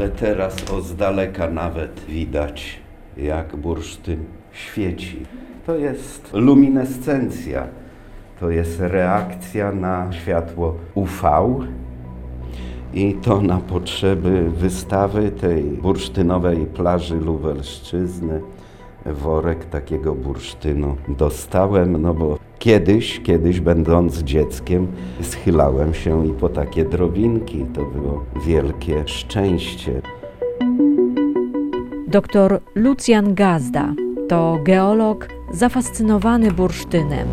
ale teraz o z daleka nawet widać, jak bursztyn świeci. To jest luminescencja, to jest reakcja na światło UV. I to na potrzeby wystawy tej bursztynowej plaży Lubelszczyzny worek takiego bursztynu dostałem, no bo kiedyś, kiedyś będąc dzieckiem, schylałem się i po takie drobinki. To było wielkie szczęście. Dr Lucjan Gazda to geolog zafascynowany bursztynem.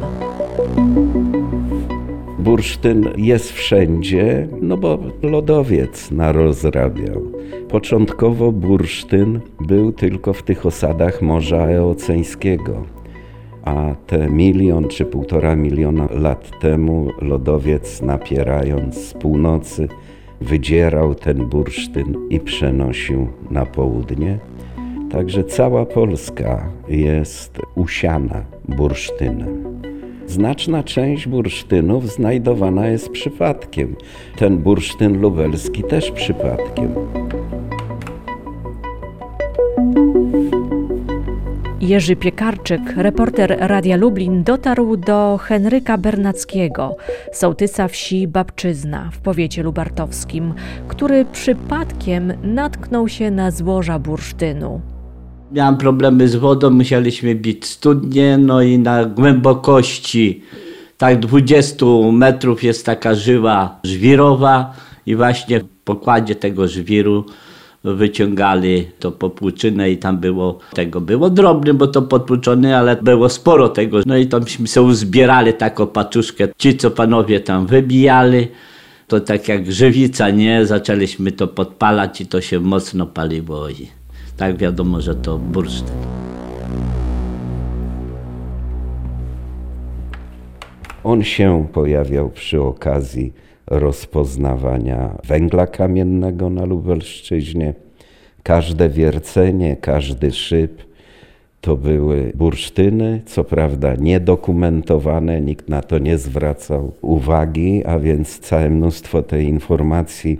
Bursztyn jest wszędzie, no bo lodowiec narozrabiał. Początkowo bursztyn był tylko w tych osadach Morza Eoceńskiego, a te milion czy półtora miliona lat temu lodowiec napierając z północy wydzierał ten bursztyn i przenosił na południe. Także cała Polska jest usiana bursztynem. Znaczna część bursztynów znajdowana jest przypadkiem. Ten bursztyn lubelski też przypadkiem. Jerzy Piekarczyk, reporter Radia Lublin, dotarł do Henryka Bernackiego, sołtysa wsi Babczyzna w powiecie lubartowskim, który przypadkiem natknął się na złoża bursztynu. Miałem problemy z wodą, musieliśmy bić studnie, no i na głębokości tak 20 metrów jest taka żyła żwirowa i właśnie w pokładzie tego żwiru wyciągali to popłuczynę i tam było tego, było drobne, bo to potłuczone, ale było sporo tego. No i tamśmy sobie uzbierali taką paczuszkę. Ci, co panowie tam wybijali, to tak jak żywica, nie? Zaczęliśmy to podpalać i to się mocno paliło i tak wiadomo, że to bursztyn. On się pojawiał przy okazji rozpoznawania węgla kamiennego na Lubelszczyźnie. Każde wiercenie, każdy szyb to były bursztyny, co prawda niedokumentowane, nikt na to nie zwracał uwagi, a więc całe mnóstwo tej informacji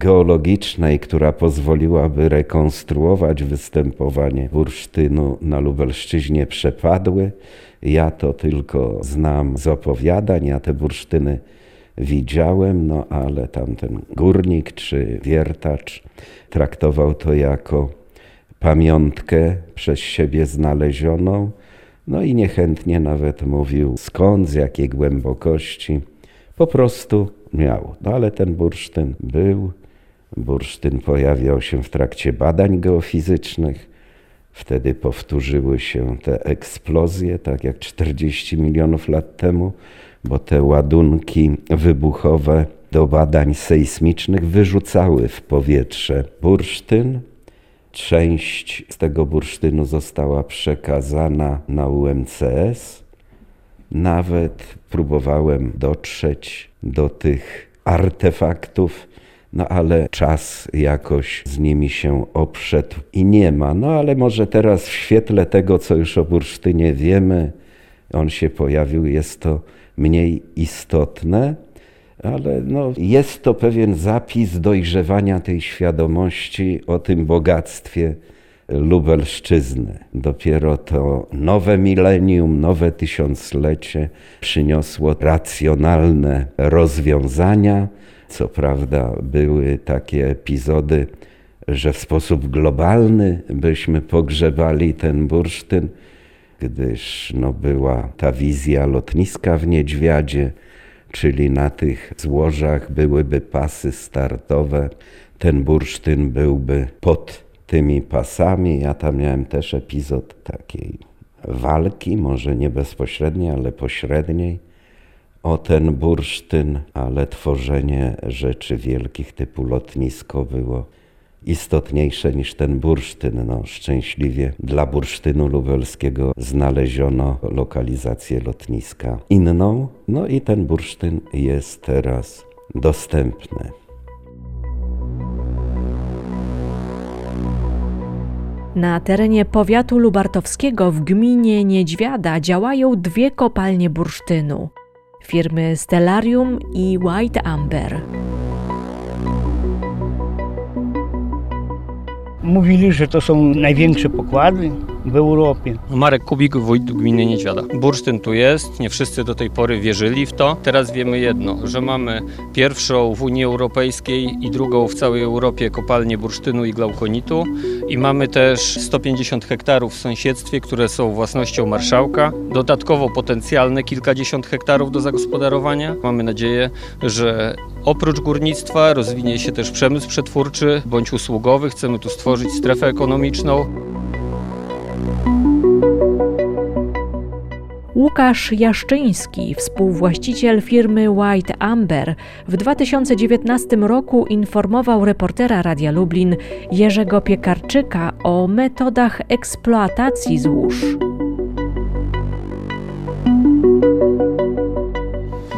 geologicznej, która pozwoliłaby rekonstruować występowanie bursztynu na Lubelszczyźnie przepadły. Ja to tylko znam z opowiadań, ja te bursztyny widziałem, no ale tamten górnik czy wiertacz traktował to jako pamiątkę przez siebie znalezioną, no i niechętnie nawet mówił skąd, z jakiej głębokości. Po prostu miał. No ale ten bursztyn był. Bursztyn pojawiał się w trakcie badań geofizycznych. Wtedy powtórzyły się te eksplozje, tak jak 40 milionów lat temu bo te ładunki wybuchowe do badań sejsmicznych wyrzucały w powietrze bursztyn. Część z tego bursztynu została przekazana na UMCS. Nawet próbowałem dotrzeć do tych artefaktów, no ale czas jakoś z nimi się obszedł i nie ma. No ale może teraz w świetle tego, co już o bursztynie wiemy, on się pojawił, jest to mniej istotne, ale no, jest to pewien zapis dojrzewania tej świadomości o tym bogactwie Lubelszczyzny. Dopiero to nowe milenium, nowe tysiąclecie przyniosło racjonalne rozwiązania. Co prawda były takie epizody, że w sposób globalny byśmy pogrzebali ten bursztyn, gdyż no, była ta wizja lotniska w Niedźwiadzie, czyli na tych złożach byłyby pasy startowe. Ten bursztyn byłby pod tymi pasami. Ja tam miałem też epizod takiej walki, może nie bezpośredniej, ale pośredniej o ten bursztyn, ale tworzenie rzeczy wielkich typu lotnisko było istotniejsze niż ten bursztyn. No, szczęśliwie dla bursztynu lubelskiego znaleziono lokalizację lotniska inną, no i ten bursztyn jest teraz dostępny. Na terenie powiatu lubartowskiego w gminie Niedźwiada działają dwie kopalnie bursztynu firmy Stellarium i White Amber. Mówili, że to są największe pokłady w Europie. Marek Kubik, wójt gminy Niedźwiada. Bursztyn tu jest, nie wszyscy do tej pory wierzyli w to. Teraz wiemy jedno, że mamy pierwszą w Unii Europejskiej i drugą w całej Europie kopalnię bursztynu i glaukonitu i mamy też 150 hektarów w sąsiedztwie, które są własnością marszałka. Dodatkowo potencjalne kilkadziesiąt hektarów do zagospodarowania. Mamy nadzieję, że oprócz górnictwa rozwinie się też przemysł przetwórczy bądź usługowy. Chcemy tu stworzyć strefę ekonomiczną. Łukasz Jaszczyński, współwłaściciel firmy White Amber, w 2019 roku informował reportera Radia Lublin Jerzego Piekarczyka o metodach eksploatacji złóż.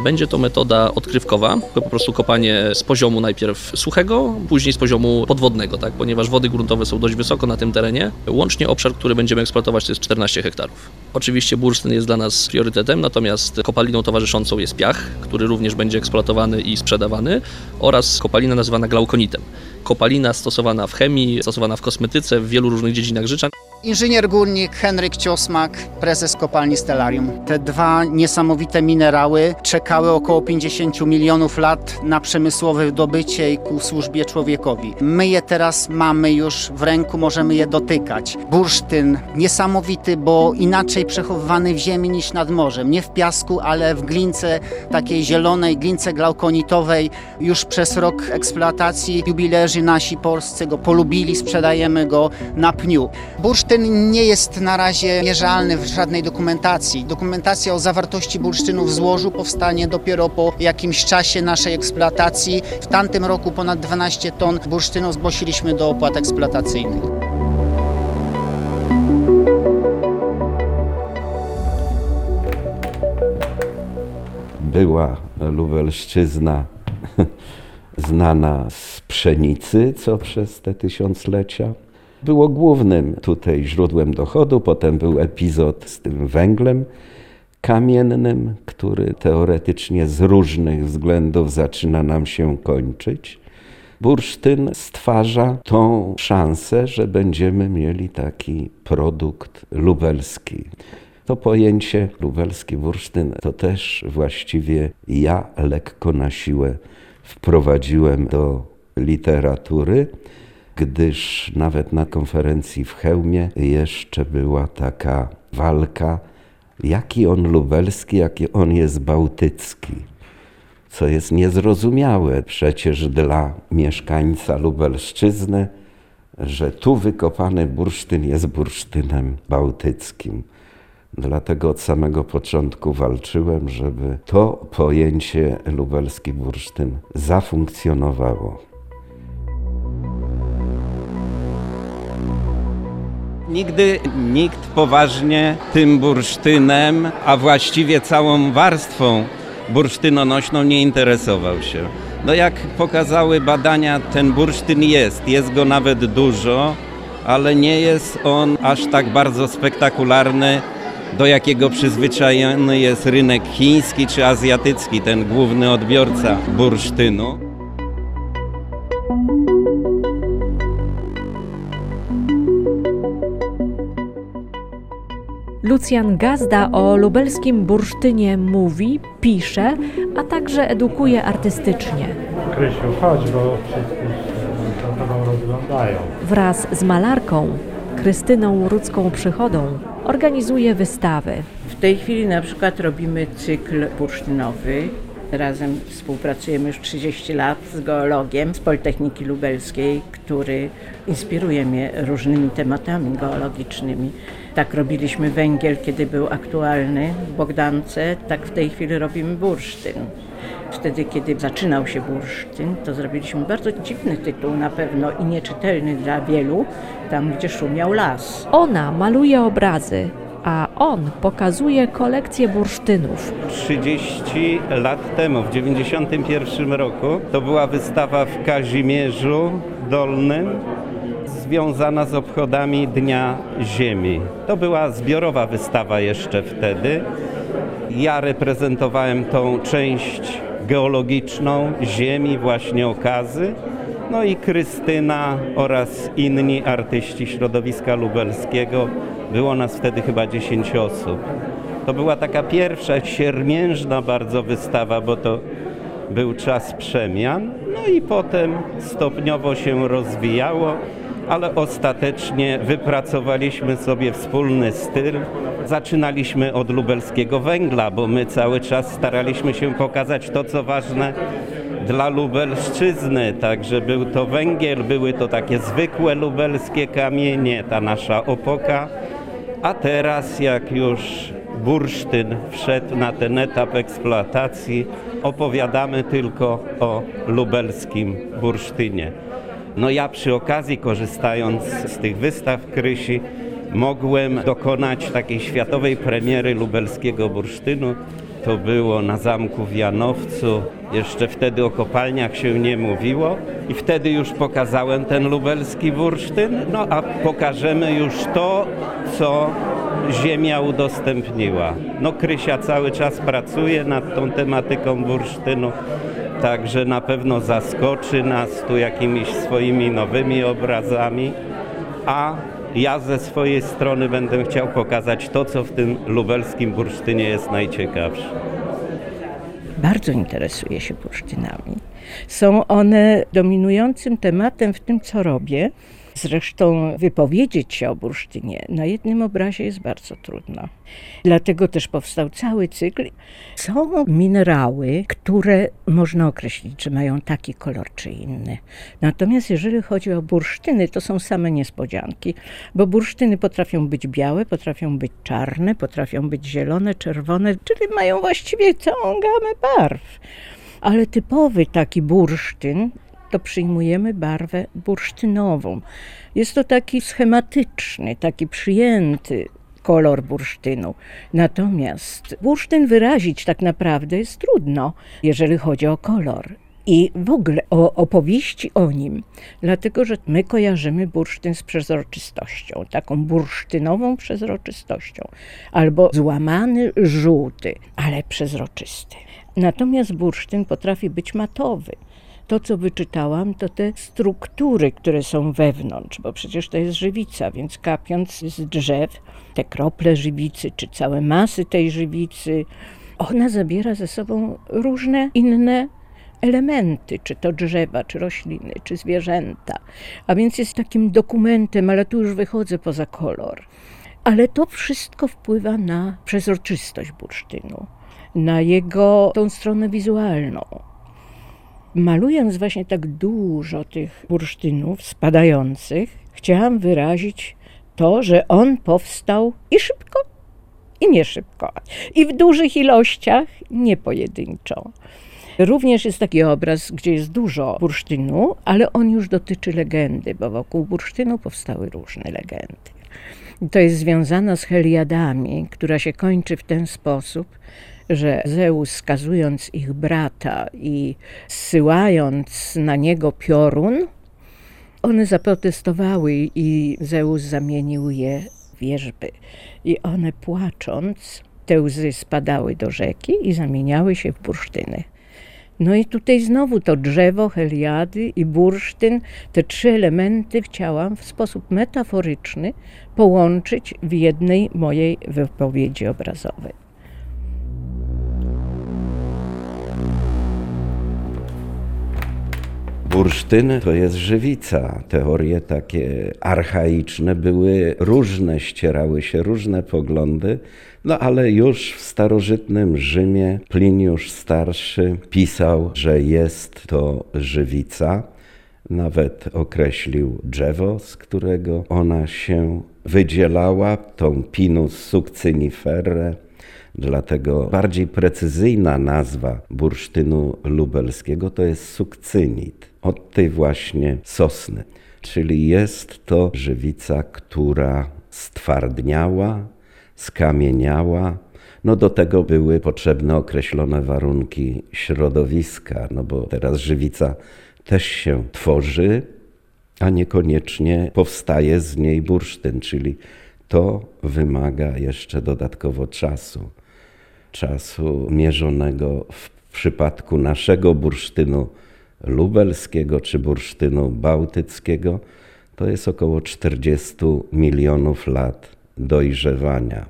Będzie to metoda odkrywkowa, po prostu kopanie z poziomu najpierw suchego, później z poziomu podwodnego, tak? ponieważ wody gruntowe są dość wysoko na tym terenie. Łącznie obszar, który będziemy eksploatować to jest 14 hektarów. Oczywiście bursztyn jest dla nas priorytetem, natomiast kopaliną towarzyszącą jest piach, który również będzie eksploatowany i sprzedawany oraz kopalina nazywana glaukonitem. Kopalina stosowana w chemii, stosowana w kosmetyce, w wielu różnych dziedzinach życia. Inżynier górnik Henryk Ciosmak, prezes kopalni Stellarium. Te dwa niesamowite minerały czekały około 50 milionów lat na przemysłowe dobycie i ku służbie człowiekowi. My je teraz mamy już w ręku, możemy je dotykać. Bursztyn niesamowity, bo inaczej przechowywany w ziemi niż nad morzem. Nie w piasku, ale w glince takiej zielonej, glince glaukonitowej. Już przez rok eksploatacji jubilerzy nasi polscy go polubili, sprzedajemy go na pniu. Bursztyn nie jest na razie mierzalny w żadnej dokumentacji. Dokumentacja o zawartości bursztynu w złożu powstanie dopiero po jakimś czasie naszej eksploatacji. W tamtym roku ponad 12 ton bursztynu zgłosiliśmy do opłat eksploatacyjnych. była Lubelszczyzna znana z pszenicy, co przez te tysiąclecia było głównym tutaj źródłem dochodu. Potem był epizod z tym węglem kamiennym, który teoretycznie z różnych względów zaczyna nam się kończyć. Bursztyn stwarza tą szansę, że będziemy mieli taki produkt lubelski. To pojęcie lubelski bursztyn to też właściwie ja lekko na siłę wprowadziłem do literatury, gdyż nawet na konferencji w Chełmie jeszcze była taka walka, jaki on lubelski, jaki on jest bałtycki. Co jest niezrozumiałe przecież dla mieszkańca Lubelszczyzny, że tu wykopany bursztyn jest bursztynem bałtyckim. Dlatego od samego początku walczyłem, żeby to pojęcie lubelski bursztyn zafunkcjonowało. Nigdy nikt poważnie tym bursztynem, a właściwie całą warstwą bursztynonośną nie interesował się. No jak pokazały badania, ten bursztyn jest, jest go nawet dużo, ale nie jest on aż tak bardzo spektakularny, do jakiego przyzwyczajony jest rynek chiński czy azjatycki, ten główny odbiorca bursztynu. Lucjan Gazda o lubelskim bursztynie mówi, pisze, a także edukuje artystycznie. Krysiu, chodź, bo wszyscy się za tobą rozglądają. Wraz z malarką Krystyną Rudzką Przychodą organizuje wystawy. W tej chwili na przykład robimy cykl bursztynowy. Razem współpracujemy już 30 lat z geologiem z Politechniki Lubelskiej, który inspiruje mnie różnymi tematami geologicznymi. Tak robiliśmy węgiel, kiedy był aktualny w Bogdance, tak w tej chwili robimy bursztyn. Wtedy, kiedy zaczynał się bursztyn, to zrobiliśmy bardzo dziwny tytuł na pewno i nieczytelny dla wielu, tam gdzie szumiał las. Ona maluje obrazy, a on pokazuje kolekcję bursztynów. 30 lat temu, w 91 roku, to była wystawa w Kazimierzu Dolnym związana z obchodami Dnia Ziemi. To była zbiorowa wystawa jeszcze wtedy. Ja reprezentowałem tą część geologiczną Ziemi, właśnie okazy, no i Krystyna oraz inni artyści środowiska lubelskiego. Było nas wtedy chyba 10 osób. To była taka pierwsza siermiężna bardzo wystawa, bo to był czas przemian. No i potem stopniowo się rozwijało, ale ostatecznie wypracowaliśmy sobie wspólny styl. Zaczynaliśmy od lubelskiego węgla, bo my cały czas staraliśmy się pokazać to, co ważne dla Lubelszczyzny. Także był to węgiel, były to takie zwykłe lubelskie kamienie, ta nasza opoka. A teraz, jak już bursztyn wszedł na ten etap eksploatacji, opowiadamy tylko o lubelskim bursztynie. No ja przy okazji, korzystając z tych wystaw Krysi, mogłem dokonać takiej światowej premiery lubelskiego bursztynu. To było na zamku w Janowcu. Jeszcze wtedy o kopalniach się nie mówiło i wtedy już pokazałem ten lubelski bursztyn. No a pokażemy już to, co ziemia udostępniła. No Krysia cały czas pracuje nad tą tematyką bursztynu, także na pewno zaskoczy nas tu jakimiś swoimi nowymi obrazami, a ja ze swojej strony będę chciał pokazać to, co w tym lubelskim bursztynie jest najciekawsze. Bardzo interesuję się bursztynami. Są one dominującym tematem w tym, co robię. Zresztą wypowiedzieć się o bursztynie na jednym obrazie jest bardzo trudno. Dlatego też powstał cały cykl. Są minerały, które można określić, że mają taki kolor czy inny. Natomiast jeżeli chodzi o bursztyny, to są same niespodzianki, bo bursztyny potrafią być białe, potrafią być czarne, potrafią być zielone, czerwone, czyli mają właściwie całą gamę barw. Ale typowy taki bursztyn to przyjmujemy barwę bursztynową. Jest to taki schematyczny, taki przyjęty kolor bursztynu. Natomiast bursztyn wyrazić tak naprawdę jest trudno, jeżeli chodzi o kolor. I w ogóle o opowieści o nim, dlatego że my kojarzymy bursztyn z przezroczystością, taką bursztynową przezroczystością, albo złamany żółty, ale przezroczysty. Natomiast bursztyn potrafi być matowy to, co wyczytałam, to te struktury, które są wewnątrz, bo przecież to jest żywica, więc kapiąc z drzew, te krople żywicy, czy całe masy tej żywicy, ona zabiera ze sobą różne inne elementy, czy to drzewa, czy rośliny, czy zwierzęta. A więc jest takim dokumentem, ale tu już wychodzę poza kolor. Ale to wszystko wpływa na przezroczystość bursztynu, na jego tą stronę wizualną malując właśnie tak dużo tych bursztynów spadających, chciałam wyrazić to, że on powstał i szybko, i nie szybko, i w dużych ilościach, nie pojedynczo. Również jest taki obraz, gdzie jest dużo bursztynu, ale on już dotyczy legendy, bo wokół bursztynu powstały różne legendy. To jest związane z Heliadami, która się kończy w ten sposób, że Zeus skazując ich brata i zsyłając na niego piorun, one zaprotestowały i Zeus zamienił je w wierzby. I one płacząc, te łzy spadały do rzeki i zamieniały się w bursztyny. No i tutaj znowu to drzewo, Heliady i bursztyn, te trzy elementy chciałam w sposób metaforyczny połączyć w jednej mojej wypowiedzi obrazowej. Bursztyn to jest żywica. Teorie takie archaiczne były różne, ścierały się różne poglądy, no ale już w starożytnym Rzymie Pliniusz Starszy pisał, że jest to żywica. Nawet określił drzewo, z którego ona się wydzielała, tą Pinus succiniferre, Dlatego bardziej precyzyjna nazwa bursztynu lubelskiego to jest sukcynit, od tej właśnie sosny. Czyli jest to żywica, która stwardniała, skamieniała, no do tego były potrzebne określone warunki środowiska, no bo teraz żywica też się tworzy, a niekoniecznie powstaje z niej bursztyn, czyli to wymaga jeszcze dodatkowo czasu czasu mierzonego w przypadku naszego bursztynu lubelskiego czy bursztynu bałtyckiego, to jest około 40 milionów lat dojrzewania.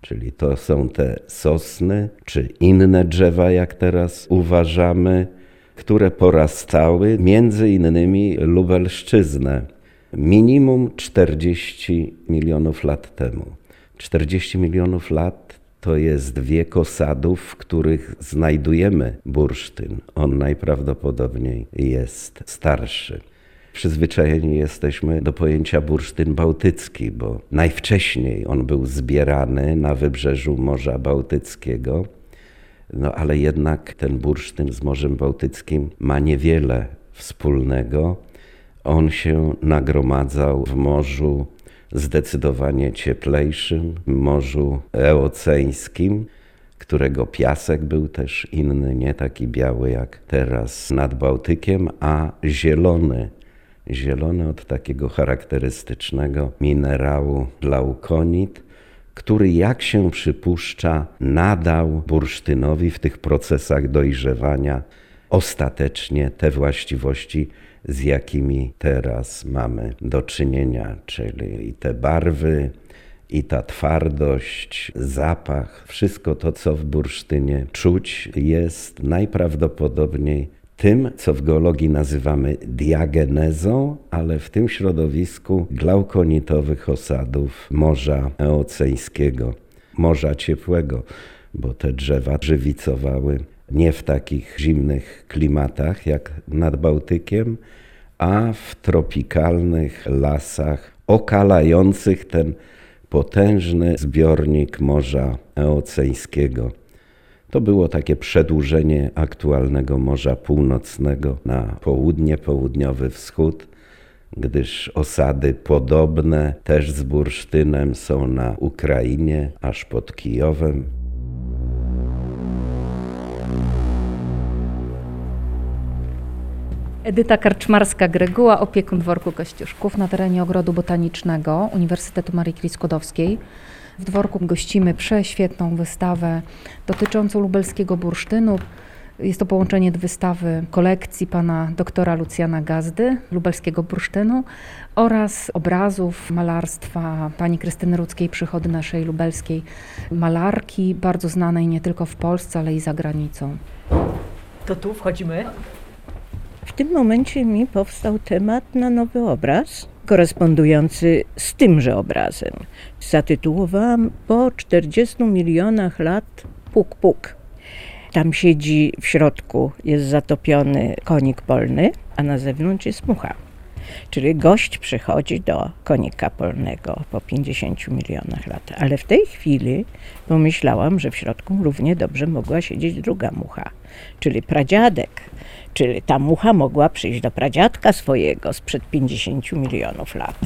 Czyli to są te sosny czy inne drzewa, jak teraz uważamy, które porastały między innymi Lubelszczyznę minimum 40 milionów lat temu. 40 milionów lat to jest wiek osadów, w których znajdujemy bursztyn. On najprawdopodobniej jest starszy. Przyzwyczajeni jesteśmy do pojęcia bursztyn bałtycki, bo najwcześniej on był zbierany na wybrzeżu Morza Bałtyckiego. No ale jednak ten bursztyn z Morzem Bałtyckim ma niewiele wspólnego. On się nagromadzał w morzu zdecydowanie cieplejszym, morzu eoceńskim, którego piasek był też inny, nie taki biały jak teraz nad Bałtykiem, a zielony. Zielony od takiego charakterystycznego minerału laukonit, który, jak się przypuszcza, nadał bursztynowi w tych procesach dojrzewania ostatecznie te właściwości, z jakimi teraz mamy do czynienia, czyli i te barwy, i ta twardość, zapach, wszystko to, co w bursztynie czuć, jest najprawdopodobniej tym, co w geologii nazywamy diagenezą, ale w tym środowisku glaukonitowych osadów Morza Eoceńskiego, Morza Ciepłego, bo te drzewa żywicowały nie w takich zimnych klimatach jak nad Bałtykiem, a w tropikalnych lasach okalających ten potężny zbiornik Morza Eoceńskiego. To było takie przedłużenie aktualnego Morza Północnego na południe, południowy wschód, gdyż osady podobne też z bursztynem są na Ukrainie, aż pod Kijowem. Edyta Karczmarska-Greguła, opiekun dworku Kościuszków na terenie Ogrodu Botanicznego Uniwersytetu Marii Curie Skłodowskiej. W dworku gościmy prześwietną wystawę dotyczącą lubelskiego bursztynu. Jest to połączenie wystawy kolekcji pana doktora Lucjana Gazdy, lubelskiego bursztynu oraz obrazów malarstwa pani Krystyny Rudzkiej, przychody naszej lubelskiej malarki, bardzo znanej nie tylko w Polsce, ale i za granicą. To tu wchodzimy. W tym momencie mi powstał temat na nowy obraz, korespondujący z tymże obrazem. Zatytułowałam Po 40 milionach lat puk puk. Tam siedzi w środku, jest zatopiony konik polny, a na zewnątrz jest mucha. Czyli gość przychodzi do konika polnego po 50 milionach lat. Ale w tej chwili pomyślałam, że w środku równie dobrze mogła siedzieć druga mucha, czyli pradziadek. Czyli ta mucha mogła przyjść do pradziadka swojego sprzed 50 milionów lat.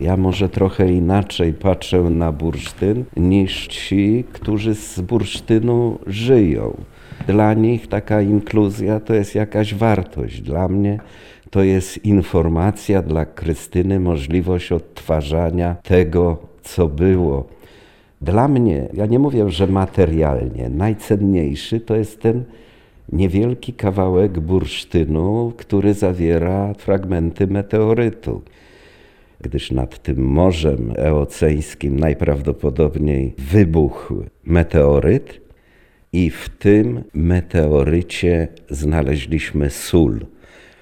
Ja może trochę inaczej patrzę na bursztyn niż ci, którzy z bursztynu żyją. Dla nich taka inkluzja to jest jakaś wartość. Dla mnie to jest informacja, dla Krystyny możliwość odtwarzania tego, co było. Dla mnie, ja nie mówię, że materialnie, najcenniejszy to jest ten niewielki kawałek bursztynu, który zawiera fragmenty meteorytu gdyż nad tym morzem eoceńskim najprawdopodobniej wybuchł meteoryt i w tym meteorycie znaleźliśmy sól.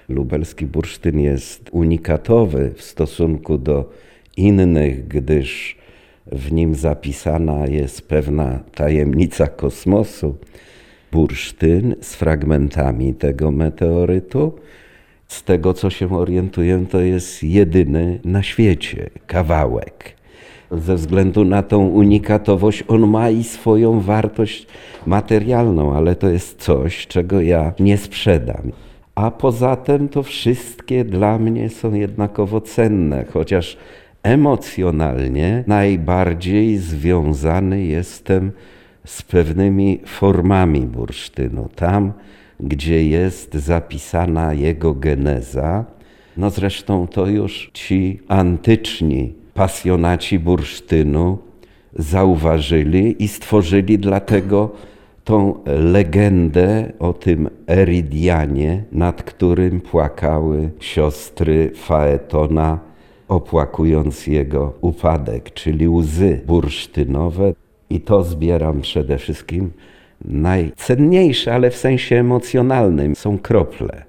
Lubelski bursztyn jest unikatowy w stosunku do innych, gdyż w nim zapisana jest pewna tajemnica kosmosu. Bursztyn z fragmentami tego meteorytu z tego co się orientuję, to jest jedyny na świecie kawałek. Ze względu na tą unikatowość, on ma i swoją wartość materialną, ale to jest coś, czego ja nie sprzedam. A poza tym to wszystkie dla mnie są jednakowo cenne, chociaż emocjonalnie najbardziej związany jestem z pewnymi formami bursztynu. Tam, gdzie jest zapisana jego geneza. No zresztą to już ci antyczni pasjonaci bursztynu zauważyli i stworzyli dlatego tą legendę o tym Eridianie, nad którym płakały siostry Faetona, opłakując jego upadek, czyli łzy bursztynowe. I to zbieram przede wszystkim. Najcenniejsze, ale w sensie emocjonalnym, są krople.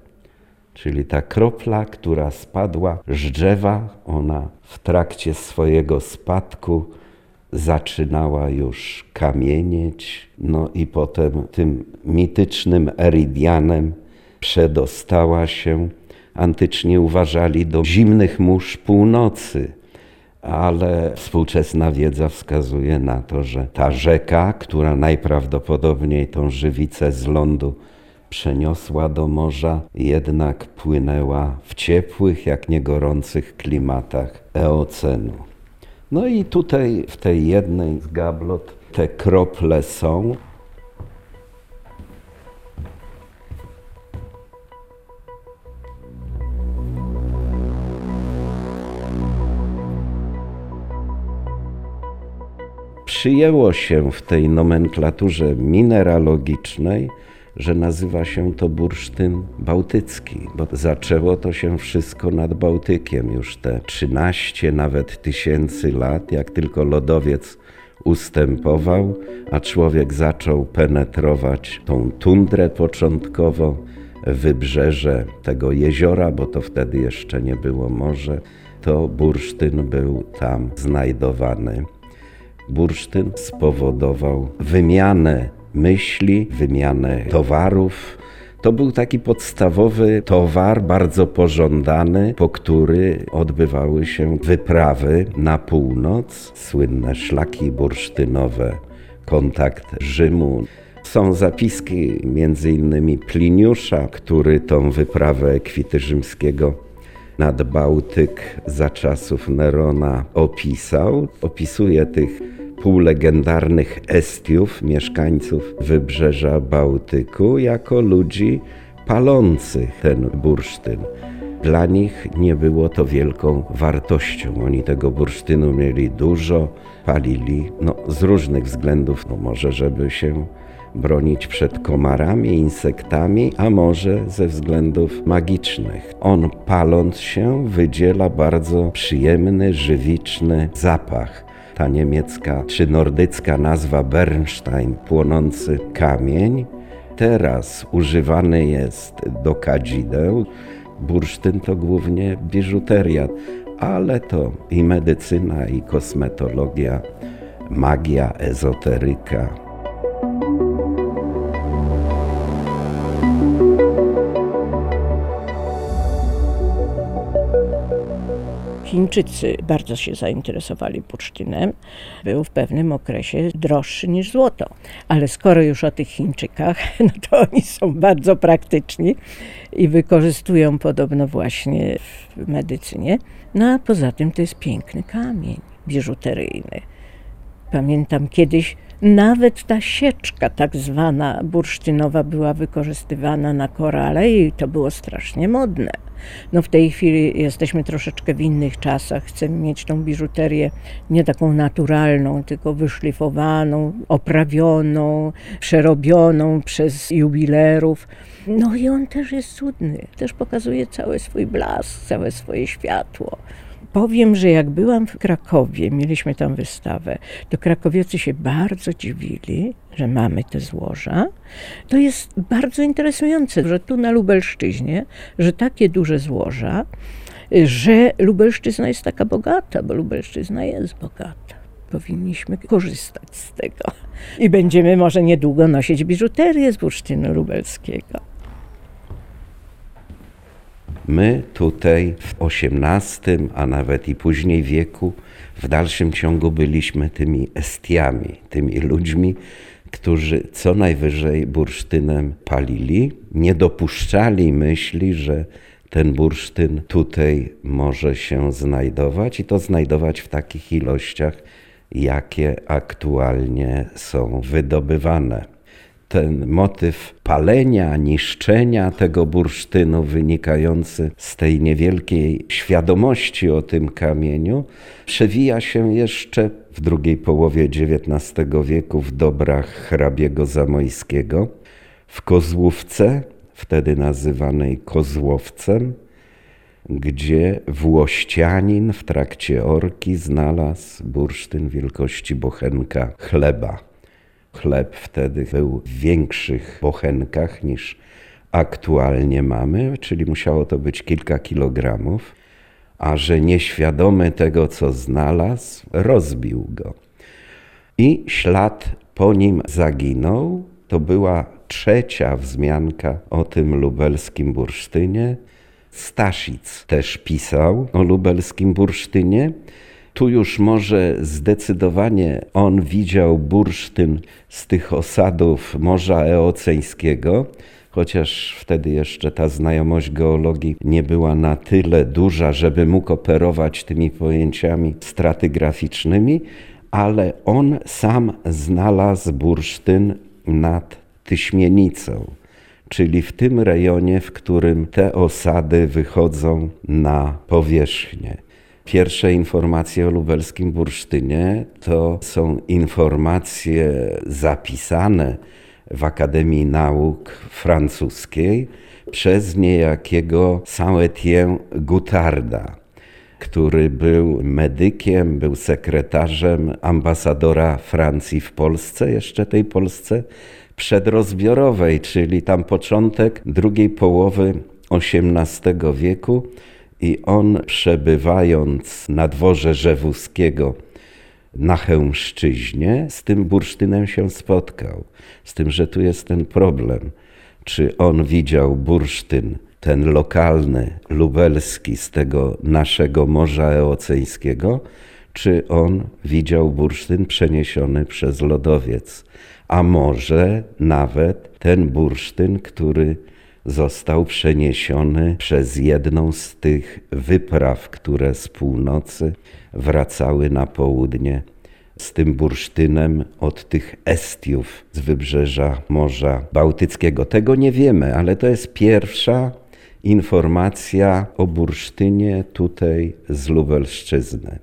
Czyli ta kropla, która spadła z drzewa, ona w trakcie swojego spadku zaczynała już kamienieć, no i potem tym mitycznym Eridianem przedostała się. Antycznie uważali do zimnych mórz północy, ale współczesna wiedza wskazuje na to, że ta rzeka, która najprawdopodobniej tą żywicę z lądu przeniosła do morza, jednak płynęła w ciepłych, jak nie gorących klimatach Eocenu. No i tutaj w tej jednej z gablot te krople są. Przyjęło się w tej nomenklaturze mineralogicznej, że nazywa się to bursztyn bałtycki, bo zaczęło to się wszystko nad Bałtykiem już te 13 nawet tysięcy lat, jak tylko lodowiec ustępował, a człowiek zaczął penetrować tą tundrę początkowo, wybrzeże tego jeziora, bo to wtedy jeszcze nie było morze, to bursztyn był tam znajdowany. Bursztyn spowodował wymianę myśli, wymianę towarów. To był taki podstawowy towar, bardzo pożądany, po który odbywały się wyprawy na północ, słynne szlaki bursztynowe, kontakt Rzymu. Są zapiski między innymi Pliniusza, który tą wyprawę Ekwity Rzymskiego nad Bałtyk za czasów Nerona opisał. Opisuje tych półlegendarnych Estiów, mieszkańców wybrzeża Bałtyku, jako ludzi palących ten bursztyn. Dla nich nie było to wielką wartością. Oni tego bursztynu mieli dużo, palili no, z różnych względów. No, może, żeby się bronić przed komarami, insektami, a może ze względów magicznych. On paląc się wydziela bardzo przyjemny, żywiczny zapach ta niemiecka czy nordycka nazwa Bernstein, płonący kamień, teraz używany jest do kadzideł. Bursztyn to głównie biżuteria, ale to i medycyna, i kosmetologia, magia, ezoteryka. Chińczycy bardzo się zainteresowali bursztynem. Był w pewnym okresie droższy niż złoto. Ale skoro już o tych Chińczykach, no to oni są bardzo praktyczni i wykorzystują podobno właśnie w medycynie. No a poza tym to jest piękny kamień biżuteryjny. Pamiętam kiedyś nawet ta sieczka tak zwana bursztynowa była wykorzystywana na korale i to było strasznie modne. No w tej chwili jesteśmy troszeczkę w innych czasach. Chcemy mieć tą biżuterię nie taką naturalną, tylko wyszlifowaną, oprawioną, przerobioną przez jubilerów. No i on też jest cudny. Też pokazuje cały swój blask, całe swoje światło. Powiem, że jak byłam w Krakowie, mieliśmy tam wystawę, to krakowiacy się bardzo dziwili, że mamy te złoża. To jest bardzo interesujące, że tu na Lubelszczyźnie, że takie duże złoża, że Lubelszczyzna jest taka bogata, bo Lubelszczyzna jest bogata. Powinniśmy korzystać z tego. I będziemy może niedługo nosić biżuterię z bursztynu lubelskiego. My tutaj w XVIII, a nawet i później wieku, w dalszym ciągu byliśmy tymi estiami, tymi ludźmi, którzy co najwyżej bursztynem palili, nie dopuszczali myśli, że ten bursztyn tutaj może się znajdować i to znajdować w takich ilościach, jakie aktualnie są wydobywane ten motyw palenia, niszczenia tego bursztynu wynikający z tej niewielkiej świadomości o tym kamieniu przewija się jeszcze w drugiej połowie XIX wieku w dobrach hrabiego Zamojskiego, w Kozłówce, wtedy nazywanej Kozłowcem, gdzie włościanin w trakcie orki znalazł bursztyn wielkości bochenka chleba. Chleb wtedy był w większych bochenkach niż aktualnie mamy, czyli musiało to być kilka kilogramów, a że nieświadomy tego, co znalazł, rozbił go. I ślad po nim zaginął. To była trzecia wzmianka o tym lubelskim bursztynie. Staszic też pisał o lubelskim bursztynie. Tu już może zdecydowanie on widział bursztyn z tych osadów Morza Eoceńskiego, chociaż wtedy jeszcze ta znajomość geologii nie była na tyle duża, żeby mógł operować tymi pojęciami stratygraficznymi, ale on sam znalazł bursztyn nad Tyśmienicą, czyli w tym rejonie, w którym te osady wychodzą na powierzchnię. Pierwsze informacje o lubelskim bursztynie to są informacje zapisane w Akademii Nauk Francuskiej przez niejakiego Saint-Étienne Goutarda, który był medykiem, był sekretarzem ambasadora Francji w Polsce, jeszcze tej Polsce przedrozbiorowej, czyli tam początek drugiej połowy XVIII wieku i on przebywając na dworze Rzewuskiego na Chełmszczyźnie z tym bursztynem się spotkał. Z tym, że tu jest ten problem. Czy on widział bursztyn, ten lokalny, lubelski z tego naszego Morza Eoceńskiego, czy on widział bursztyn przeniesiony przez lodowiec, a może nawet ten bursztyn, który został przeniesiony przez jedną z tych wypraw, które z północy wracały na południe z tym bursztynem od tych estiów z wybrzeża Morza Bałtyckiego. Tego nie wiemy, ale to jest pierwsza informacja o bursztynie tutaj z Lubelszczyzny.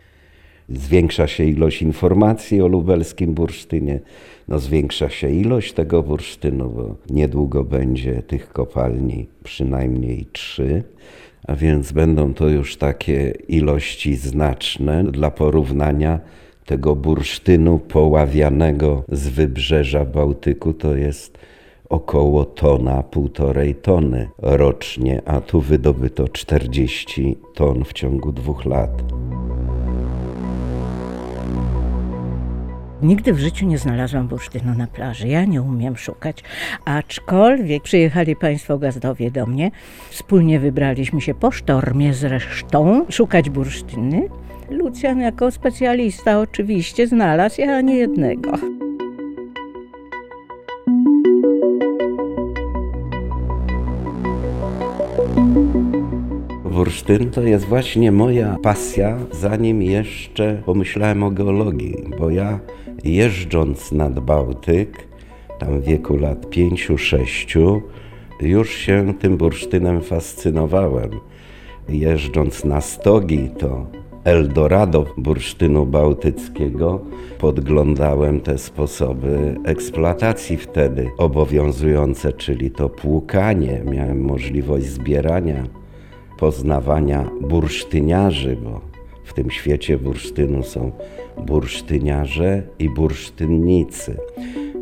Zwiększa się ilość informacji o lubelskim bursztynie, no zwiększa się ilość tego bursztynu, bo niedługo będzie tych kopalni przynajmniej trzy, a więc będą to już takie ilości znaczne dla porównania tego bursztynu poławianego z wybrzeża Bałtyku to jest około tona, półtorej tony rocznie, a tu wydobyto 40 ton w ciągu dwóch lat. Nigdy w życiu nie znalazłam bursztynu na plaży. Ja nie umiem szukać, aczkolwiek przyjechali Państwo gazdowie do mnie. Wspólnie wybraliśmy się po sztormie zresztą szukać bursztyny. Lucjan jako specjalista oczywiście znalazł, ja nie jednego. Bursztyn to jest właśnie moja pasja, zanim jeszcze pomyślałem o geologii, bo ja jeżdżąc nad Bałtyk, tam w wieku lat pięciu, sześciu, już się tym bursztynem fascynowałem. Jeżdżąc na stogi, to Eldorado bursztynu bałtyckiego, podglądałem te sposoby eksploatacji wtedy obowiązujące, czyli to płukanie. Miałem możliwość zbierania, poznawania bursztyniarzy, bo w tym świecie bursztynu są bursztyniarze i bursztynnicy.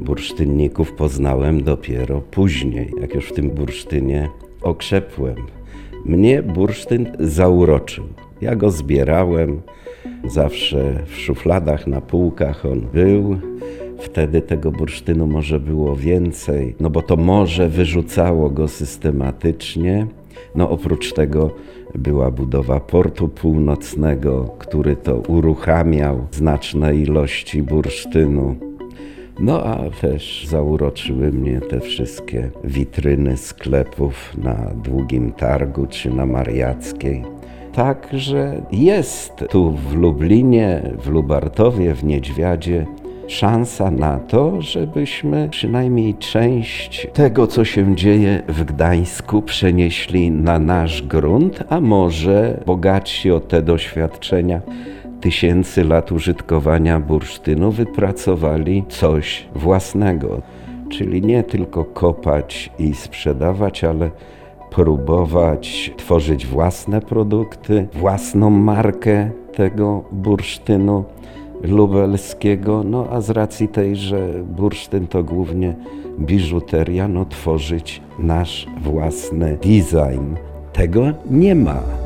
Bursztynników poznałem dopiero później, jak już w tym bursztynie okrzepłem. Mnie bursztyn zauroczył. Ja go zbierałem, zawsze w szufladach, na półkach on był. Wtedy tego bursztynu może było więcej, no bo to morze wyrzucało go systematycznie. No oprócz tego była budowa portu północnego, który to uruchamiał znaczne ilości bursztynu. No a też zauroczyły mnie te wszystkie witryny sklepów na Długim Targu czy na Mariackiej. Także jest tu w Lublinie, w Lubartowie, w Niedźwiadzie szansa na to, żebyśmy przynajmniej część tego, co się dzieje w Gdańsku, przenieśli na nasz grunt, a może bogatsi o te doświadczenia tysięcy lat użytkowania bursztynu wypracowali coś własnego. Czyli nie tylko kopać i sprzedawać, ale próbować tworzyć własne produkty, własną markę tego bursztynu lubelskiego, no a z racji tej, że bursztyn to głównie biżuteria, no tworzyć nasz własny design. Tego nie ma